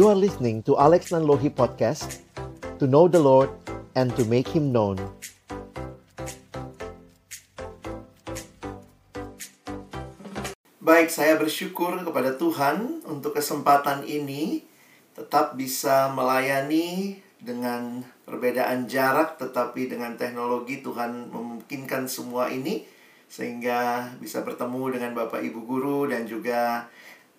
You are listening to Alex Nanlohi Podcast To know the Lord and to make Him known. Baik, saya bersyukur kepada Tuhan untuk kesempatan ini tetap bisa melayani dengan perbedaan jarak tetapi dengan teknologi Tuhan memungkinkan semua ini sehingga bisa bertemu dengan Bapak Ibu guru dan juga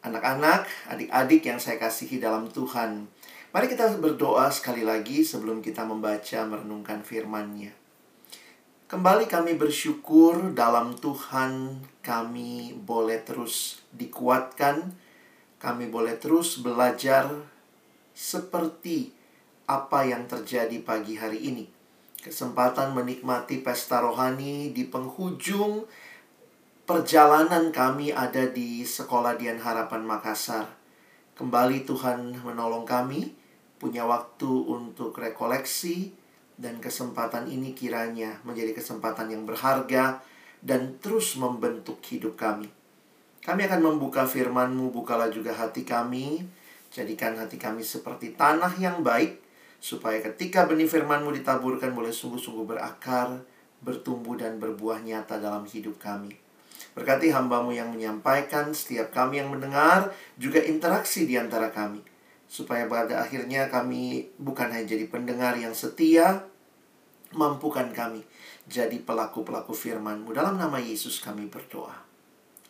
anak-anak, adik-adik yang saya kasihi dalam Tuhan. Mari kita berdoa sekali lagi sebelum kita membaca merenungkan firman-Nya. Kembali kami bersyukur dalam Tuhan kami boleh terus dikuatkan, kami boleh terus belajar seperti apa yang terjadi pagi hari ini. Kesempatan menikmati pesta rohani di penghujung perjalanan kami ada di Sekolah Dian Harapan Makassar. Kembali Tuhan menolong kami, punya waktu untuk rekoleksi, dan kesempatan ini kiranya menjadi kesempatan yang berharga dan terus membentuk hidup kami. Kami akan membuka firman-Mu, bukalah juga hati kami, jadikan hati kami seperti tanah yang baik, supaya ketika benih firman-Mu ditaburkan boleh sungguh-sungguh berakar, bertumbuh dan berbuah nyata dalam hidup kami. Berkati hambamu yang menyampaikan, setiap kami yang mendengar, juga interaksi di antara kami. Supaya pada akhirnya kami bukan hanya jadi pendengar yang setia, mampukan kami jadi pelaku-pelaku firman-Mu. Dalam nama Yesus kami berdoa.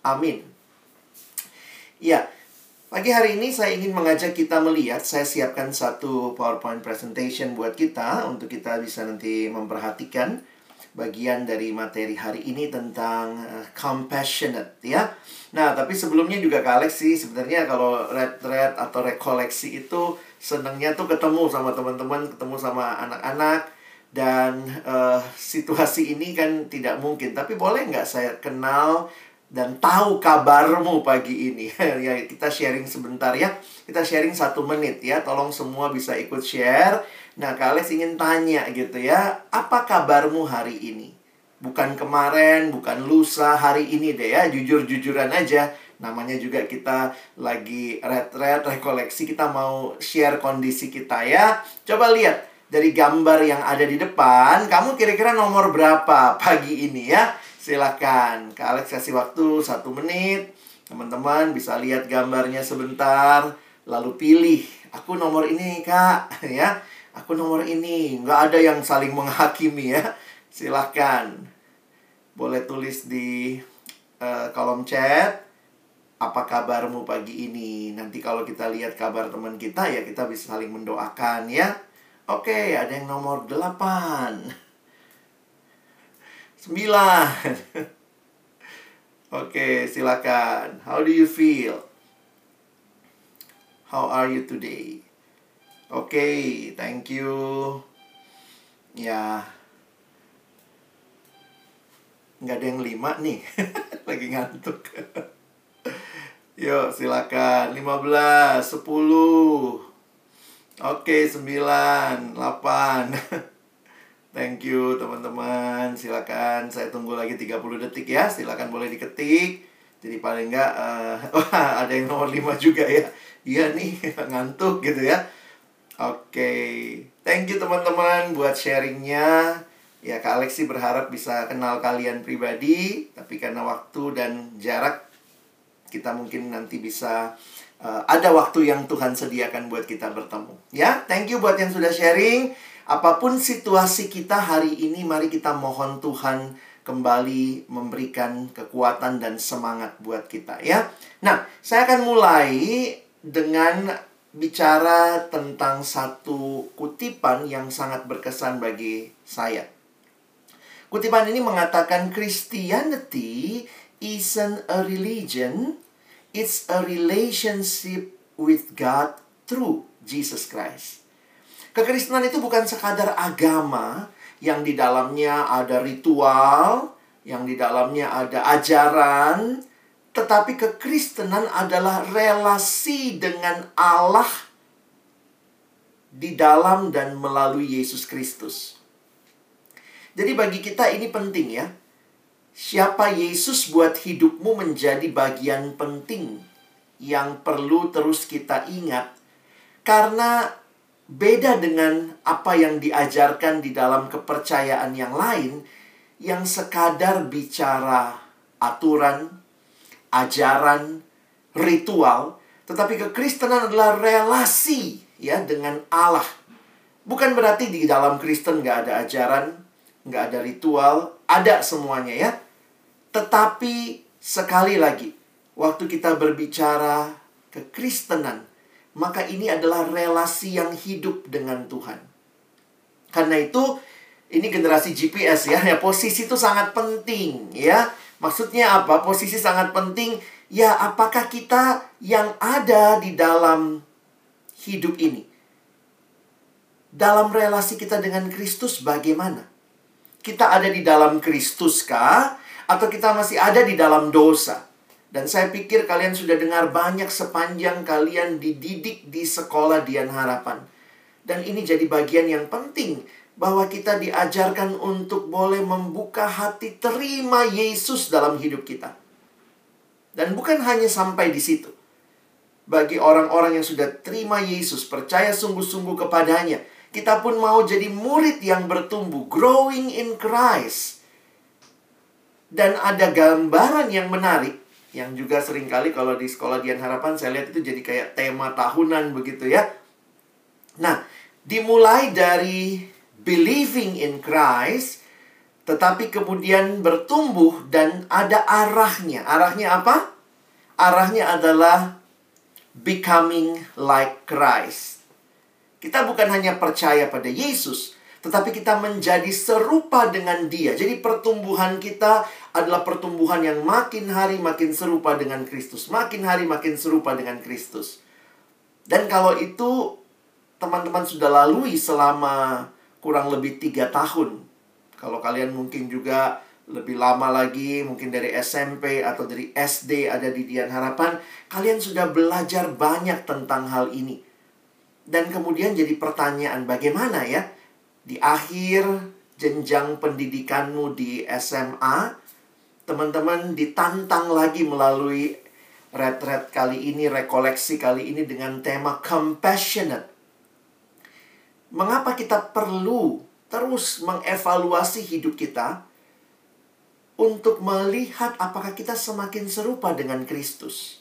Amin. Ya, pagi hari ini saya ingin mengajak kita melihat, saya siapkan satu PowerPoint presentation buat kita, untuk kita bisa nanti memperhatikan bagian dari materi hari ini tentang uh, compassionate ya. Nah, tapi sebelumnya juga Kak Alex sih sebenarnya kalau red-red atau rekoleksi itu senangnya tuh ketemu sama teman-teman, ketemu sama anak-anak, dan uh, situasi ini kan tidak mungkin. Tapi boleh nggak saya kenal dan tahu kabarmu pagi ini? Ya kita sharing sebentar ya. Kita sharing satu menit ya. Tolong semua bisa ikut share nah kalian ingin tanya gitu ya apa kabarmu hari ini bukan kemarin bukan lusa hari ini deh ya jujur jujuran aja namanya juga kita lagi red rekoleksi kita mau share kondisi kita ya coba lihat dari gambar yang ada di depan, kamu kira-kira nomor berapa pagi ini ya? Silakan, Kak Alex kasih waktu satu menit. Teman-teman bisa lihat gambarnya sebentar, lalu pilih. Aku nomor ini, Kak, ya. Aku nomor ini. Nggak ada yang saling menghakimi ya. Silakan. Boleh tulis di uh, kolom chat apa kabarmu pagi ini. Nanti kalau kita lihat kabar teman kita ya kita bisa saling mendoakan ya. Oke, ada yang nomor 8 9 Oke, silakan. How do you feel? How are you today? Oke, okay, thank you. Ya. Nggak ada yang lima nih. Lagi ngantuk. Yuk, silakan. 15, 10, Oke, 9, 8. Thank you teman-teman. Silakan saya tunggu lagi 30 detik ya. Silakan boleh diketik. Jadi paling enggak uh, wah, ada yang nomor 5 juga ya. Iya nih, ngantuk gitu ya. Oke. Thank you teman-teman buat sharingnya. Ya, Kak Alex sih berharap bisa kenal kalian pribadi, tapi karena waktu dan jarak kita mungkin nanti bisa uh, ada waktu yang Tuhan sediakan buat kita bertemu. Ya, thank you buat yang sudah sharing. Apa pun situasi kita hari ini, mari kita mohon Tuhan kembali memberikan kekuatan dan semangat buat kita ya. Nah, saya akan mulai dengan bicara tentang satu kutipan yang sangat berkesan bagi saya. Kutipan ini mengatakan Christianity isn't a religion, It's a relationship with God through Jesus Christ. Kekristenan itu bukan sekadar agama yang di dalamnya ada ritual, yang di dalamnya ada ajaran, tetapi kekristenan adalah relasi dengan Allah di dalam dan melalui Yesus Kristus. Jadi bagi kita ini penting ya. Siapa Yesus buat hidupmu menjadi bagian penting yang perlu terus kita ingat. Karena beda dengan apa yang diajarkan di dalam kepercayaan yang lain yang sekadar bicara aturan, ajaran, ritual, tetapi kekristenan adalah relasi ya dengan Allah. Bukan berarti di dalam Kristen nggak ada ajaran, nggak ada ritual, ada semuanya ya. Tetapi sekali lagi, waktu kita berbicara kekristenan, maka ini adalah relasi yang hidup dengan Tuhan. Karena itu, ini generasi GPS ya, ya posisi itu sangat penting ya. Maksudnya apa? Posisi sangat penting ya apakah kita yang ada di dalam hidup ini dalam relasi kita dengan Kristus bagaimana? Kita ada di dalam Kristus kah? Atau kita masih ada di dalam dosa? Dan saya pikir kalian sudah dengar banyak sepanjang kalian dididik di sekolah Dian Harapan. Dan ini jadi bagian yang penting bahwa kita diajarkan untuk boleh membuka hati terima Yesus dalam hidup kita. Dan bukan hanya sampai di situ. Bagi orang-orang yang sudah terima Yesus, percaya sungguh-sungguh kepadanya, kita pun mau jadi murid yang bertumbuh, growing in Christ. Dan ada gambaran yang menarik, yang juga sering kali kalau di sekolah Dian Harapan saya lihat itu jadi kayak tema tahunan begitu ya. Nah, dimulai dari believing in Christ, tetapi kemudian bertumbuh dan ada arahnya. Arahnya apa? Arahnya adalah becoming like Christ. Kita bukan hanya percaya pada Yesus, tetapi kita menjadi serupa dengan Dia. Jadi pertumbuhan kita adalah pertumbuhan yang makin hari makin serupa dengan Kristus, makin hari makin serupa dengan Kristus. Dan kalau itu teman-teman sudah lalui selama kurang lebih tiga tahun kalau kalian mungkin juga lebih lama lagi, mungkin dari SMP atau dari SD ada di Dian Harapan, kalian sudah belajar banyak tentang hal ini. Dan kemudian jadi pertanyaan, bagaimana ya di akhir jenjang pendidikanmu di SMA, teman-teman ditantang lagi melalui red-red kali ini, rekoleksi kali ini dengan tema compassionate. Mengapa kita perlu terus mengevaluasi hidup kita untuk melihat apakah kita semakin serupa dengan Kristus.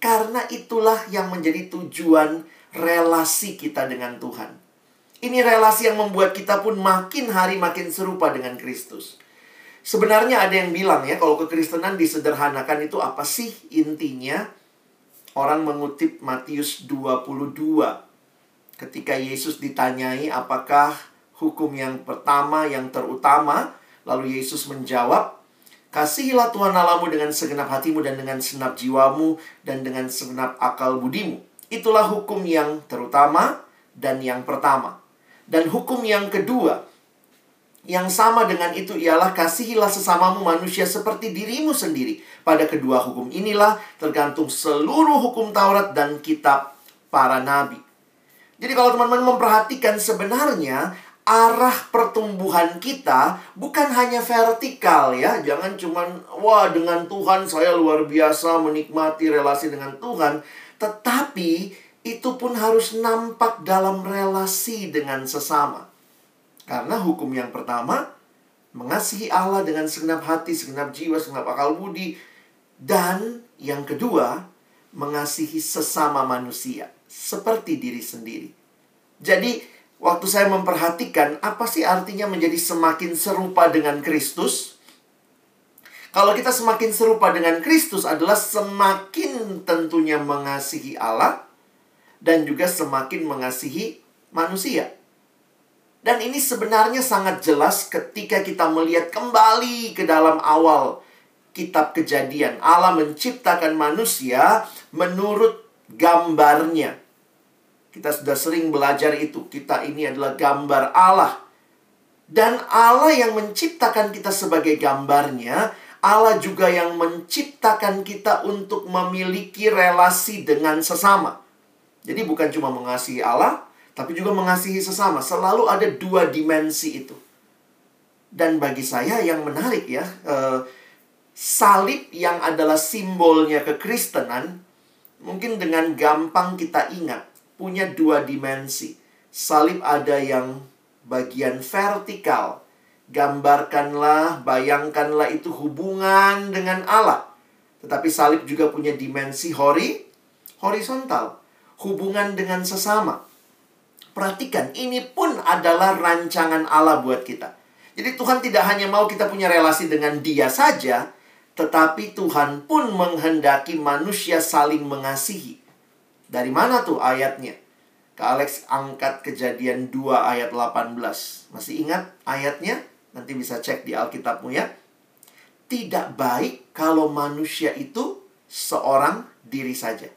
Karena itulah yang menjadi tujuan relasi kita dengan Tuhan. Ini relasi yang membuat kita pun makin hari makin serupa dengan Kristus. Sebenarnya ada yang bilang ya, kalau kekristenan disederhanakan itu apa sih intinya? Orang mengutip Matius 22. Ketika Yesus ditanyai apakah hukum yang pertama yang terutama. Lalu Yesus menjawab, Kasihilah Tuhan Allahmu dengan segenap hatimu dan dengan segenap jiwamu dan dengan segenap akal budimu. Itulah hukum yang terutama dan yang pertama. Dan hukum yang kedua, yang sama dengan itu ialah kasihilah sesamamu manusia seperti dirimu sendiri. Pada kedua hukum inilah tergantung seluruh hukum Taurat dan kitab para nabi. Jadi kalau teman-teman memperhatikan sebenarnya arah pertumbuhan kita bukan hanya vertikal ya. Jangan cuman wah dengan Tuhan saya luar biasa menikmati relasi dengan Tuhan, tetapi itu pun harus nampak dalam relasi dengan sesama. Karena hukum yang pertama mengasihi Allah dengan segenap hati, segenap jiwa, segenap akal budi dan yang kedua mengasihi sesama manusia seperti diri sendiri. Jadi waktu saya memperhatikan apa sih artinya menjadi semakin serupa dengan Kristus? Kalau kita semakin serupa dengan Kristus adalah semakin tentunya mengasihi Allah dan juga semakin mengasihi manusia. Dan ini sebenarnya sangat jelas ketika kita melihat kembali ke dalam awal kitab Kejadian. Allah menciptakan manusia menurut gambarnya. Kita sudah sering belajar itu. Kita ini adalah gambar Allah. Dan Allah yang menciptakan kita sebagai gambarnya, Allah juga yang menciptakan kita untuk memiliki relasi dengan sesama. Jadi bukan cuma mengasihi Allah, tapi juga mengasihi sesama. Selalu ada dua dimensi itu. Dan bagi saya yang menarik ya, eh, salib yang adalah simbolnya kekristenan, mungkin dengan gampang kita ingat punya dua dimensi. Salib ada yang bagian vertikal. Gambarkanlah, bayangkanlah itu hubungan dengan Allah. Tetapi salib juga punya dimensi hori, horizontal. Hubungan dengan sesama. Perhatikan, ini pun adalah rancangan Allah buat kita. Jadi Tuhan tidak hanya mau kita punya relasi dengan dia saja, tetapi Tuhan pun menghendaki manusia saling mengasihi. Dari mana tuh ayatnya? Kak Alex angkat kejadian 2 ayat 18. Masih ingat ayatnya? Nanti bisa cek di Alkitabmu ya. Tidak baik kalau manusia itu seorang diri saja.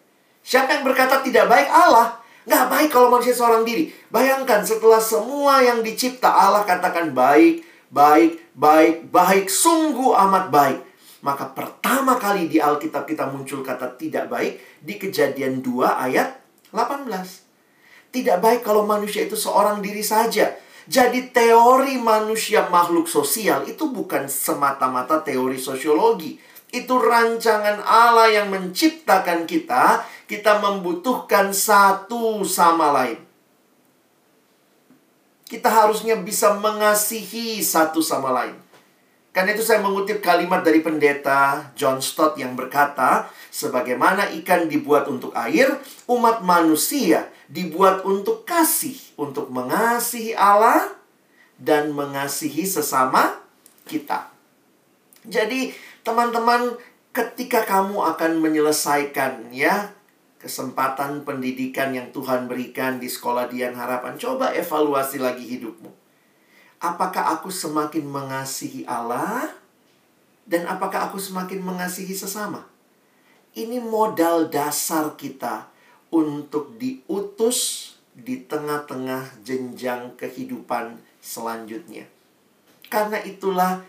Siapa yang berkata tidak baik? Allah. Nggak baik kalau manusia seorang diri. Bayangkan setelah semua yang dicipta Allah katakan baik, baik, baik, baik, sungguh amat baik. Maka pertama kali di Alkitab kita muncul kata tidak baik di kejadian 2 ayat 18. Tidak baik kalau manusia itu seorang diri saja. Jadi teori manusia makhluk sosial itu bukan semata-mata teori sosiologi. Itu rancangan Allah yang menciptakan kita kita membutuhkan satu sama lain. Kita harusnya bisa mengasihi satu sama lain. Karena itu saya mengutip kalimat dari pendeta John Stott yang berkata, sebagaimana ikan dibuat untuk air, umat manusia dibuat untuk kasih, untuk mengasihi Allah dan mengasihi sesama kita. Jadi, teman-teman, ketika kamu akan menyelesaikan ya kesempatan pendidikan yang Tuhan berikan di sekolah Dian Harapan, coba evaluasi lagi hidupmu. Apakah aku semakin mengasihi Allah dan apakah aku semakin mengasihi sesama? Ini modal dasar kita untuk diutus di tengah-tengah jenjang kehidupan selanjutnya. Karena itulah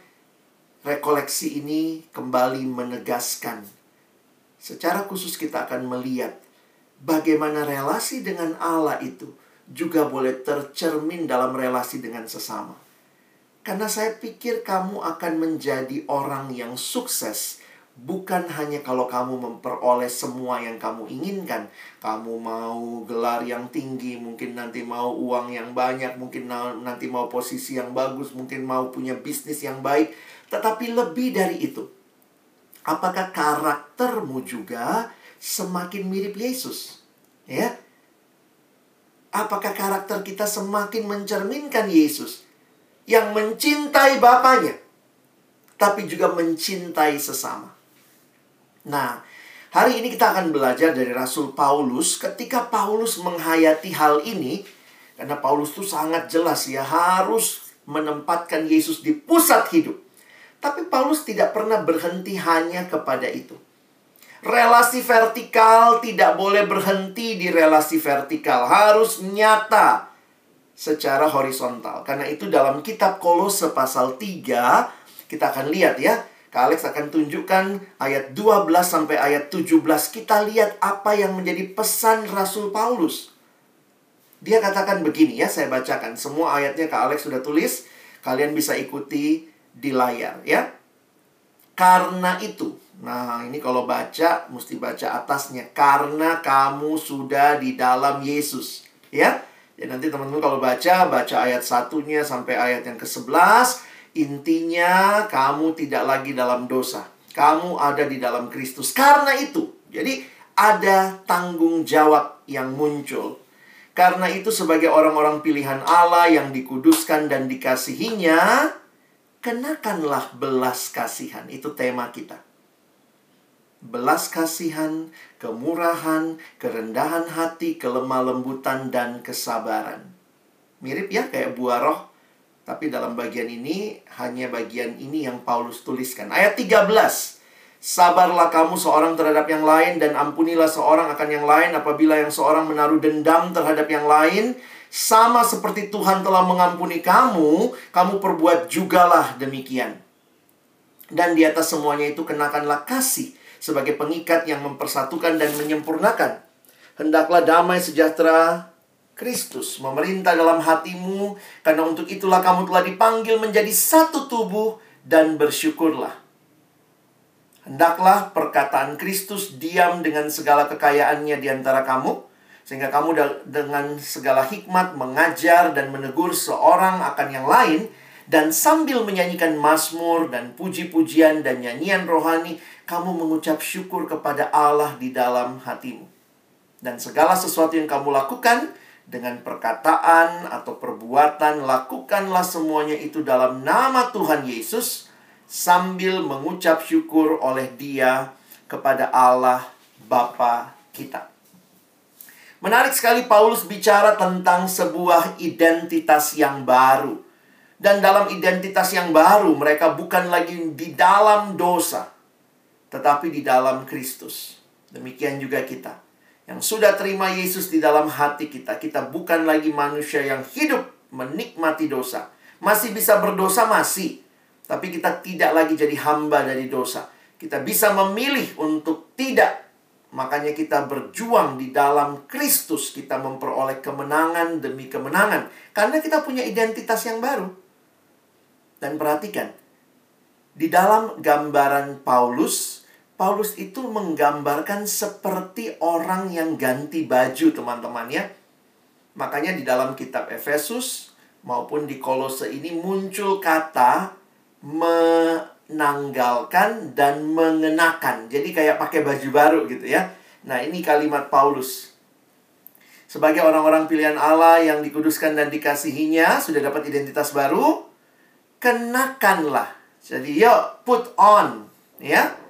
rekoleksi ini kembali menegaskan secara khusus kita akan melihat bagaimana relasi dengan Allah itu juga boleh tercermin dalam relasi dengan sesama. Karena saya pikir kamu akan menjadi orang yang sukses bukan hanya kalau kamu memperoleh semua yang kamu inginkan. Kamu mau gelar yang tinggi, mungkin nanti mau uang yang banyak, mungkin nanti mau posisi yang bagus, mungkin mau punya bisnis yang baik, tetapi lebih dari itu apakah karaktermu juga semakin mirip Yesus? Ya. Apakah karakter kita semakin mencerminkan Yesus yang mencintai Bapaknya tapi juga mencintai sesama. Nah, hari ini kita akan belajar dari Rasul Paulus ketika Paulus menghayati hal ini karena Paulus itu sangat jelas ya harus menempatkan Yesus di pusat hidup. Tapi Paulus tidak pernah berhenti hanya kepada itu. Relasi vertikal tidak boleh berhenti di relasi vertikal, harus nyata secara horizontal. Karena itu dalam kitab Kolose pasal 3 kita akan lihat ya. Kak Alex akan tunjukkan ayat 12 sampai ayat 17. Kita lihat apa yang menjadi pesan Rasul Paulus. Dia katakan begini ya, saya bacakan. Semua ayatnya Kak Alex sudah tulis. Kalian bisa ikuti di layar ya. Karena itu, nah ini kalau baca mesti baca atasnya karena kamu sudah di dalam Yesus, ya. Ya nanti teman-teman kalau baca baca ayat satunya sampai ayat yang ke-11, intinya kamu tidak lagi dalam dosa. Kamu ada di dalam Kristus. Karena itu, jadi ada tanggung jawab yang muncul. Karena itu sebagai orang-orang pilihan Allah yang dikuduskan dan dikasihinya, kenakanlah belas kasihan. Itu tema kita. Belas kasihan, kemurahan, kerendahan hati, kelemah lembutan, dan kesabaran. Mirip ya kayak buah roh. Tapi dalam bagian ini, hanya bagian ini yang Paulus tuliskan. Ayat 13. Sabarlah kamu seorang terhadap yang lain dan ampunilah seorang akan yang lain apabila yang seorang menaruh dendam terhadap yang lain sama seperti Tuhan telah mengampuni kamu, kamu perbuat jugalah demikian. Dan di atas semuanya itu kenakanlah kasih sebagai pengikat yang mempersatukan dan menyempurnakan. Hendaklah damai sejahtera Kristus memerintah dalam hatimu, karena untuk itulah kamu telah dipanggil menjadi satu tubuh dan bersyukurlah. Hendaklah perkataan Kristus diam dengan segala kekayaannya di antara kamu, Sehingga kamu dengan segala hikmat mengajar dan menegur seorang akan yang lain dan sambil menyanyikan mazmur dan puji-pujian dan nyanyian rohani, kamu mengucap syukur kepada Allah di dalam hatimu. Dan segala sesuatu yang kamu lakukan dengan perkataan atau perbuatan, lakukanlah semuanya itu dalam nama Tuhan Yesus sambil mengucap syukur oleh Dia kepada Allah Bapa kita. Menarik sekali Paulus bicara tentang sebuah identitas yang baru. Dan dalam identitas yang baru, mereka bukan lagi di dalam dosa, tetapi di dalam Kristus. Demikian juga kita. Yang sudah terima Yesus di dalam hati kita. Kita bukan lagi manusia yang hidup menikmati dosa. Masih bisa berdosa, masih. Tapi kita tidak lagi jadi hamba dari dosa. Kita bisa memilih untuk tidak. Makanya kita berjuang di dalam Kristus. Kita memperoleh kemenangan demi kemenangan. Karena kita punya identitas yang baru. Dan perhatikan, di dalam gambaran Paulus, Paulus itu menggambarkan seperti orang yang ganti baju, teman-teman ya. Makanya di dalam kitab Efesus maupun di Kolose ini muncul kata menanggalkan dan mengenakan. Jadi kayak pakai baju baru gitu ya. Nah, ini kalimat Paulus. Sebagai orang-orang pilihan Allah yang dikuduskan dan dikasihinya, sudah dapat identitas baru, kenakanlah. Jadi yuk put on, ya.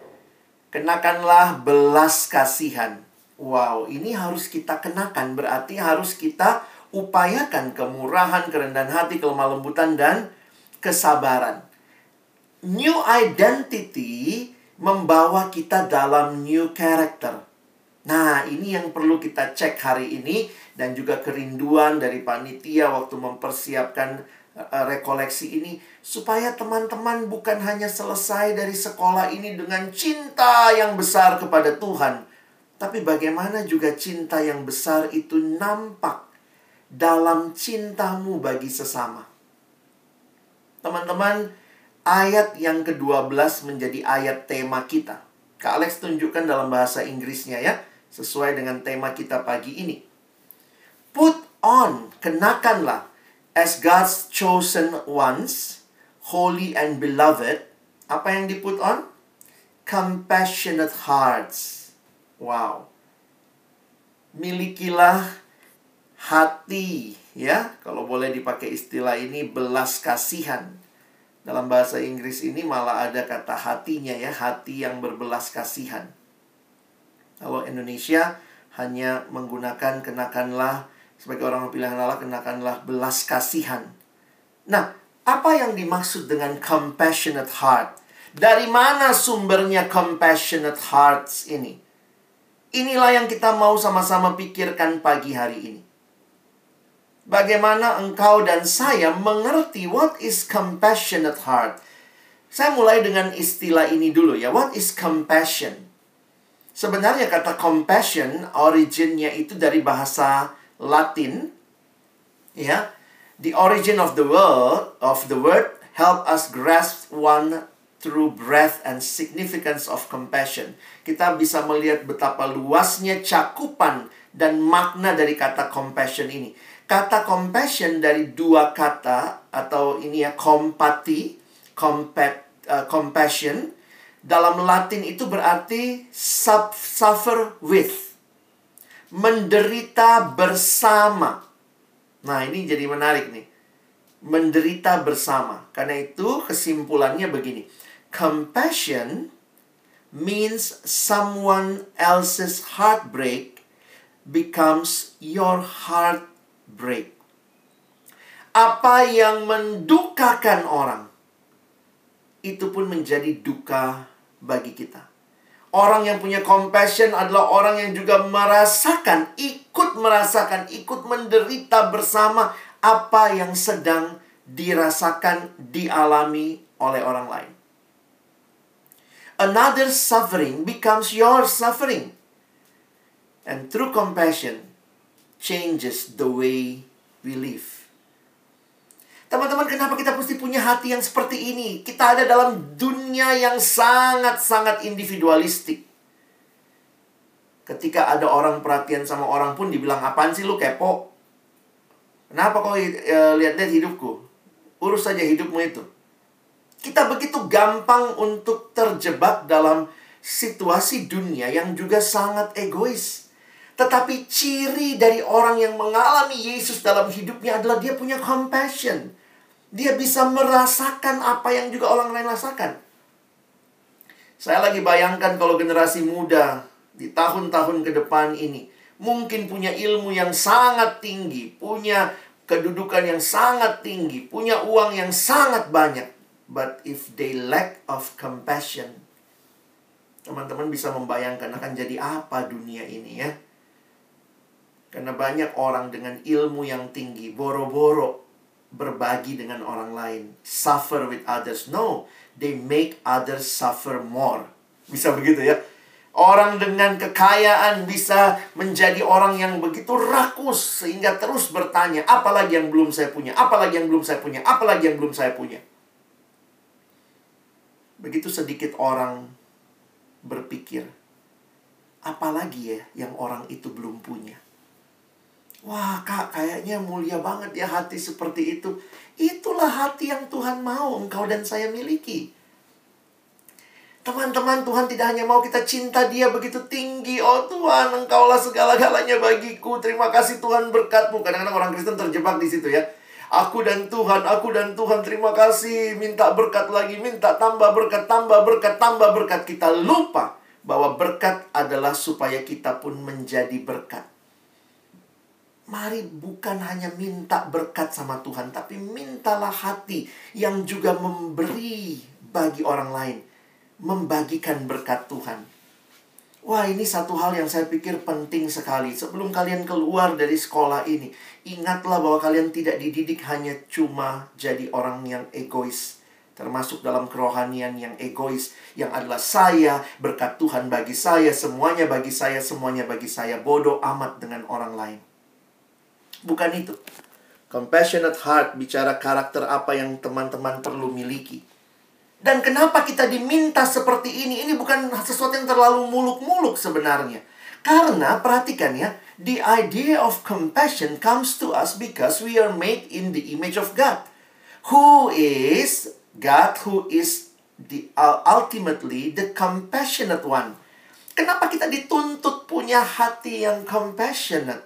Kenakanlah belas kasihan. Wow, ini harus kita kenakan berarti harus kita upayakan kemurahan, kerendahan hati, kelemah lembutan dan kesabaran. New identity membawa kita dalam new character. Nah, ini yang perlu kita cek hari ini dan juga kerinduan dari panitia waktu mempersiapkan uh, rekoleksi ini supaya teman-teman bukan hanya selesai dari sekolah ini dengan cinta yang besar kepada Tuhan, tapi bagaimana juga cinta yang besar itu nampak dalam cintamu bagi sesama. Teman-teman, ayat yang ke-12 menjadi ayat tema kita. Kak Alex tunjukkan dalam bahasa Inggrisnya ya, sesuai dengan tema kita pagi ini. Put on, kenakanlah as God's chosen ones, holy and beloved, apa yang diput on? Compassionate hearts. Wow. Milikilah hati, ya. Kalau boleh dipakai istilah ini, belas kasihan. Dalam bahasa Inggris ini malah ada kata hatinya ya, hati yang berbelas kasihan. Kalau Indonesia hanya menggunakan kenakanlah sebagai orang pilihan Allah, kenakanlah belas kasihan. Nah, apa yang dimaksud dengan compassionate heart? Dari mana sumbernya compassionate hearts ini? Inilah yang kita mau sama-sama pikirkan pagi hari ini. Bagaimana engkau dan saya mengerti what is compassionate heart? Saya mulai dengan istilah ini dulu ya. What is compassion? Sebenarnya kata compassion originnya itu dari bahasa Latin ya the origin of the word of the word help us grasp one through breadth and significance of compassion. Kita bisa melihat betapa luasnya cakupan dan makna dari kata compassion ini. Kata compassion dari dua kata atau ini ya compati, compat, uh, compassion dalam Latin itu berarti suffer with menderita bersama. Nah, ini jadi menarik nih. Menderita bersama. Karena itu kesimpulannya begini. Compassion means someone else's heartbreak becomes your heartbreak. Apa yang mendukakan orang itu pun menjadi duka bagi kita. Orang yang punya compassion adalah orang yang juga merasakan, ikut merasakan, ikut menderita bersama apa yang sedang dirasakan, dialami oleh orang lain. Another suffering becomes your suffering. And through compassion changes the way we live. Teman-teman, kenapa kita mesti punya hati yang seperti ini? Kita ada dalam dunia yang sangat-sangat individualistik. Ketika ada orang perhatian sama orang pun dibilang apaan sih lu kepo? Kenapa kau e, lihat-lihat hidupku? Urus saja hidupmu itu. Kita begitu gampang untuk terjebak dalam situasi dunia yang juga sangat egois. Tetapi ciri dari orang yang mengalami Yesus dalam hidupnya adalah dia punya compassion. Dia bisa merasakan apa yang juga orang lain rasakan. Saya lagi bayangkan kalau generasi muda di tahun-tahun ke depan ini mungkin punya ilmu yang sangat tinggi, punya kedudukan yang sangat tinggi, punya uang yang sangat banyak. But if they lack of compassion, teman-teman bisa membayangkan akan jadi apa dunia ini ya. Karena banyak orang dengan ilmu yang tinggi, boro-boro berbagi dengan orang lain, suffer with others. No, they make others suffer more. Bisa begitu ya. Orang dengan kekayaan bisa menjadi orang yang begitu rakus sehingga terus bertanya, apalagi yang belum saya punya, apalagi yang belum saya punya, apalagi yang belum saya punya. Begitu sedikit orang berpikir, apalagi ya yang orang itu belum punya. Wah kak kayaknya mulia banget ya hati seperti itu. Itulah hati yang Tuhan mau engkau dan saya miliki. Teman-teman Tuhan tidak hanya mau kita cinta dia begitu tinggi. Oh Tuhan engkaulah segala-galanya bagiku. Terima kasih Tuhan berkatmu. Kadang-kadang orang Kristen terjebak di situ ya. Aku dan Tuhan, aku dan Tuhan terima kasih. Minta berkat lagi, minta tambah berkat, tambah berkat, tambah berkat. Kita lupa bahwa berkat adalah supaya kita pun menjadi berkat Mari bukan hanya minta berkat sama Tuhan, tapi mintalah hati yang juga memberi bagi orang lain, membagikan berkat Tuhan. Wah, ini satu hal yang saya pikir penting sekali. Sebelum kalian keluar dari sekolah ini, ingatlah bahwa kalian tidak dididik hanya cuma jadi orang yang egois, termasuk dalam kerohanian yang egois, yang adalah saya, berkat Tuhan bagi saya, semuanya bagi saya, semuanya bagi saya, bodoh amat dengan orang lain. Bukan itu. Compassionate heart bicara karakter apa yang teman-teman perlu miliki. Dan kenapa kita diminta seperti ini? Ini bukan sesuatu yang terlalu muluk-muluk sebenarnya. Karena perhatikan ya, the idea of compassion comes to us because we are made in the image of God. Who is God who is the uh, ultimately the compassionate one. Kenapa kita dituntut punya hati yang compassionate?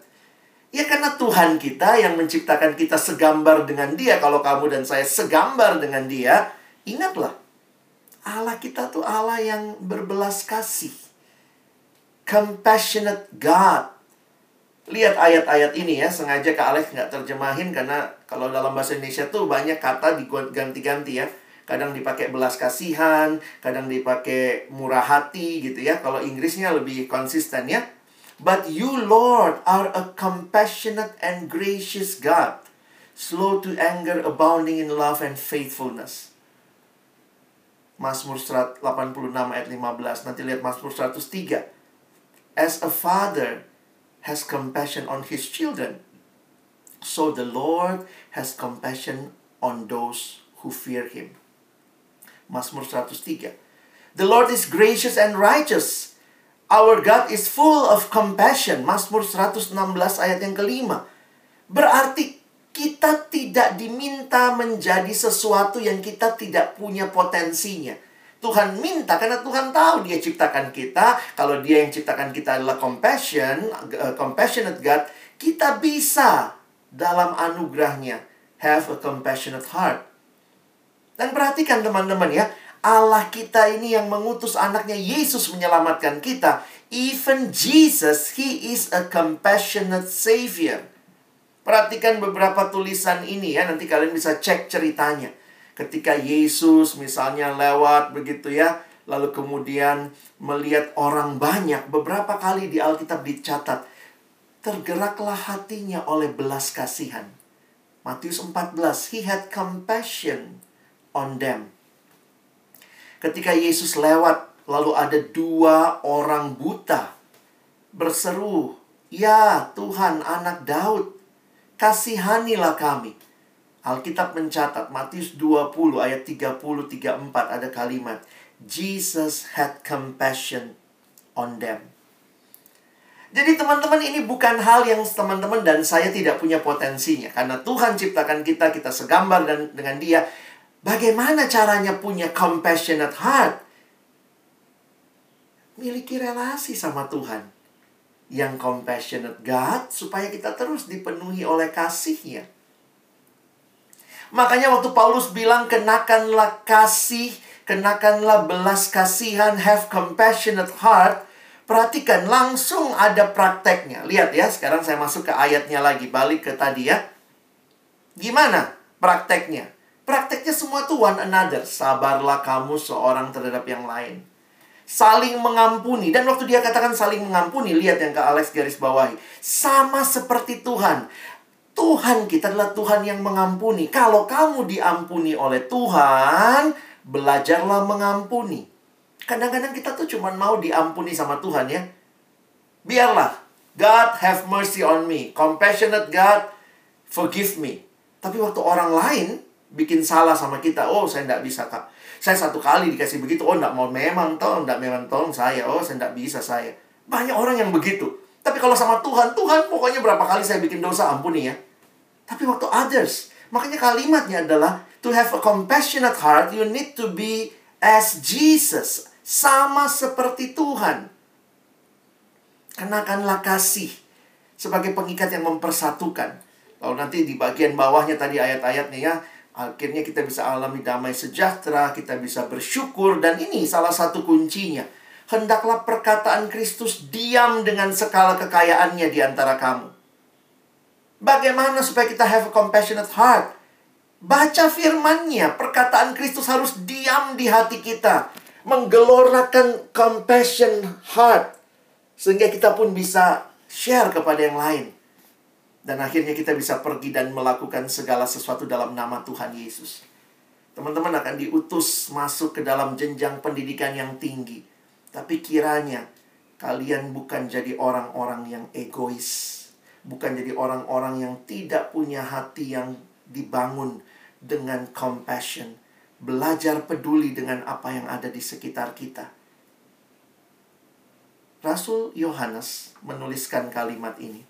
Ya karena Tuhan kita yang menciptakan kita segambar dengan dia. Kalau kamu dan saya segambar dengan dia, ingatlah. Allah kita tuh Allah yang berbelas kasih. Compassionate God. Lihat ayat-ayat ini ya, sengaja Kak Alex nggak terjemahin karena kalau dalam bahasa Indonesia tuh banyak kata diganti-ganti ya. Kadang dipakai belas kasihan, kadang dipakai murah hati gitu ya. Kalau Inggrisnya lebih konsisten ya. But you, Lord, are a compassionate and gracious God, slow to anger, abounding in love and faithfulness. Mazmur 86 ayat 15. Nanti lihat Mazmur 103. As a father has compassion on his children, so the Lord has compassion on those who fear him. Mazmur 103. The Lord is gracious and righteous Our God is full of compassion. Mazmur 116 ayat yang kelima. Berarti kita tidak diminta menjadi sesuatu yang kita tidak punya potensinya. Tuhan minta karena Tuhan tahu dia ciptakan kita. Kalau dia yang ciptakan kita adalah compassion, uh, compassionate God, kita bisa dalam anugerahnya have a compassionate heart. Dan perhatikan teman-teman ya, Allah kita ini yang mengutus anaknya Yesus menyelamatkan kita. Even Jesus, He is a compassionate Savior. Perhatikan beberapa tulisan ini ya, nanti kalian bisa cek ceritanya. Ketika Yesus misalnya lewat begitu ya, lalu kemudian melihat orang banyak, beberapa kali di Alkitab dicatat, tergeraklah hatinya oleh belas kasihan. Matius 14, He had compassion on them. Ketika Yesus lewat, lalu ada dua orang buta berseru, "Ya Tuhan, anak Daud, kasihanilah kami." Alkitab mencatat Matius 20 ayat 30 34 ada kalimat Jesus had compassion on them. Jadi teman-teman ini bukan hal yang teman-teman dan saya tidak punya potensinya. Karena Tuhan ciptakan kita, kita segambar dan dengan dia. Bagaimana caranya punya compassionate heart? Miliki relasi sama Tuhan. Yang compassionate God supaya kita terus dipenuhi oleh kasihnya. Makanya waktu Paulus bilang kenakanlah kasih, kenakanlah belas kasihan, have compassionate heart Perhatikan, langsung ada prakteknya. Lihat ya, sekarang saya masuk ke ayatnya lagi. Balik ke tadi ya. Gimana prakteknya? Prakteknya semua tuh one another. Sabarlah kamu seorang terhadap yang lain. Saling mengampuni. Dan waktu dia katakan saling mengampuni, lihat yang ke Alex garis bawahi. Sama seperti Tuhan. Tuhan kita adalah Tuhan yang mengampuni. Kalau kamu diampuni oleh Tuhan, belajarlah mengampuni. Kadang-kadang kita tuh cuma mau diampuni sama Tuhan ya. Biarlah. God have mercy on me. Compassionate God, forgive me. Tapi waktu orang lain bikin salah sama kita, oh saya tidak bisa kak. Saya satu kali dikasih begitu, oh tidak mau memang toh, tidak memang tolong saya, oh saya tidak bisa saya. Banyak orang yang begitu. Tapi kalau sama Tuhan, Tuhan pokoknya berapa kali saya bikin dosa, ampuni ya. Tapi waktu others, makanya kalimatnya adalah to have a compassionate heart, you need to be as Jesus sama seperti Tuhan. Kenakanlah kasih sebagai pengikat yang mempersatukan. Lalu nanti di bagian bawahnya tadi ayat-ayatnya ya, akhirnya kita bisa alami damai sejahtera, kita bisa bersyukur dan ini salah satu kuncinya. Hendaklah perkataan Kristus diam dengan segala kekayaannya di antara kamu. Bagaimana supaya kita have a compassionate heart? Baca firmannya, perkataan Kristus harus diam di hati kita menggelorakan compassion heart sehingga kita pun bisa share kepada yang lain. Dan akhirnya kita bisa pergi dan melakukan segala sesuatu dalam nama Tuhan Yesus. Teman-teman akan diutus masuk ke dalam jenjang pendidikan yang tinggi. Tapi kiranya kalian bukan jadi orang-orang yang egois. Bukan jadi orang-orang yang tidak punya hati yang dibangun dengan compassion belajar peduli dengan apa yang ada di sekitar kita. Rasul Yohanes menuliskan kalimat ini.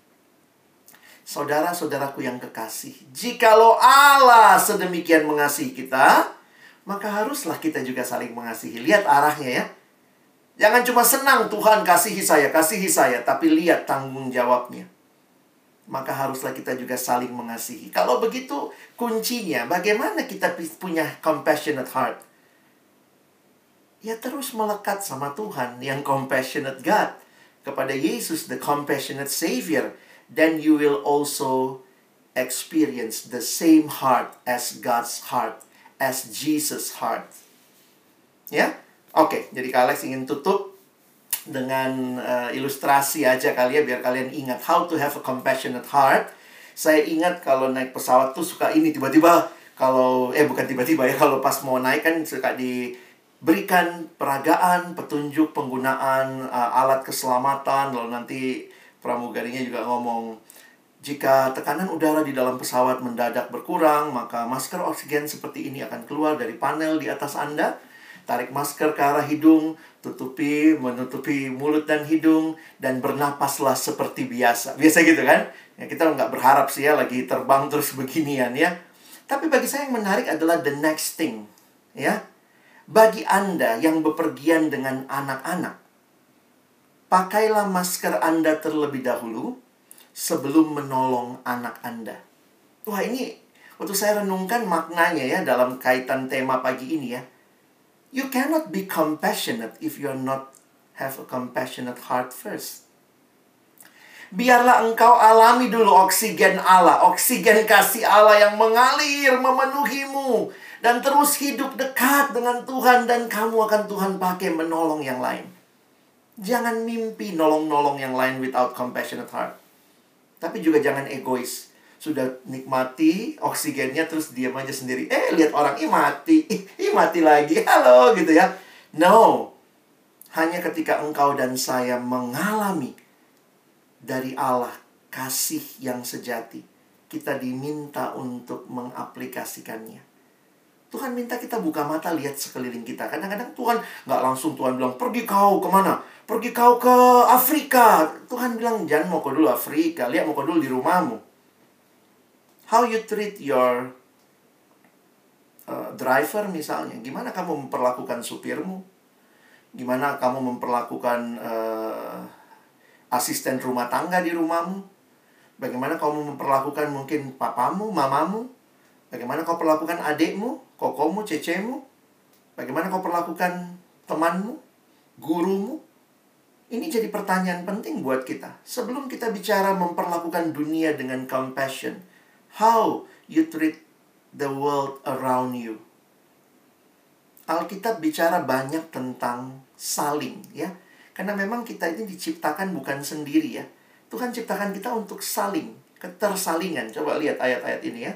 Saudara-saudaraku yang kekasih, jikalau Allah sedemikian mengasihi kita, maka haruslah kita juga saling mengasihi. Lihat arahnya ya. Jangan cuma senang Tuhan kasihi saya, kasihi saya, tapi lihat tanggung jawabnya maka haruslah kita juga saling mengasihi. Kalau begitu, kuncinya bagaimana kita punya compassionate heart? Ya terus melekat sama Tuhan yang compassionate God. Kepada Yesus, the compassionate Savior. Then you will also experience the same heart as God's heart. As Jesus' heart. Ya? Oke, jadi Kak Alex ingin tutup dengan uh, ilustrasi aja kali ya biar kalian ingat how to have a compassionate heart. Saya ingat kalau naik pesawat tuh suka ini tiba-tiba kalau eh bukan tiba-tiba ya kalau pas mau naik kan suka diberikan peragaan, petunjuk penggunaan uh, alat keselamatan lalu nanti pramugarinya juga ngomong jika tekanan udara di dalam pesawat mendadak berkurang, maka masker oksigen seperti ini akan keluar dari panel di atas Anda tarik masker ke arah hidung, tutupi, menutupi mulut dan hidung, dan bernapaslah seperti biasa. Biasa gitu kan? Ya, kita nggak berharap sih ya lagi terbang terus beginian ya. Tapi bagi saya yang menarik adalah the next thing. Ya, bagi Anda yang bepergian dengan anak-anak, pakailah masker Anda terlebih dahulu sebelum menolong anak Anda. Wah ini waktu saya renungkan maknanya ya dalam kaitan tema pagi ini ya You cannot be compassionate if you're not have a compassionate heart first. Biarlah engkau alami dulu oksigen Allah, oksigen kasih Allah yang mengalir memenuhimu dan terus hidup dekat dengan Tuhan dan kamu akan Tuhan pakai menolong yang lain. Jangan mimpi nolong-nolong yang lain without compassionate heart. Tapi juga jangan egois sudah nikmati oksigennya terus diam aja sendiri. Eh, lihat orang, ih mati, ih mati lagi, halo gitu ya. No, hanya ketika engkau dan saya mengalami dari Allah kasih yang sejati, kita diminta untuk mengaplikasikannya. Tuhan minta kita buka mata lihat sekeliling kita. Kadang-kadang Tuhan nggak langsung Tuhan bilang, pergi kau ke mana? Pergi kau ke Afrika. Tuhan bilang, jangan mau kau dulu Afrika. Lihat mau kau dulu di rumahmu. How you treat your uh, driver misalnya. Gimana kamu memperlakukan supirmu? Gimana kamu memperlakukan uh, asisten rumah tangga di rumahmu? Bagaimana kamu memperlakukan mungkin papamu, mamamu? Bagaimana kau perlakukan adikmu? kokomu, cecemu? Bagaimana kau perlakukan temanmu, gurumu? Ini jadi pertanyaan penting buat kita. Sebelum kita bicara memperlakukan dunia dengan compassion, how you treat the world around you. Alkitab bicara banyak tentang saling, ya. Karena memang kita ini diciptakan bukan sendiri ya. Tuhan ciptakan kita untuk saling, ketersalingan. Coba lihat ayat-ayat ini ya.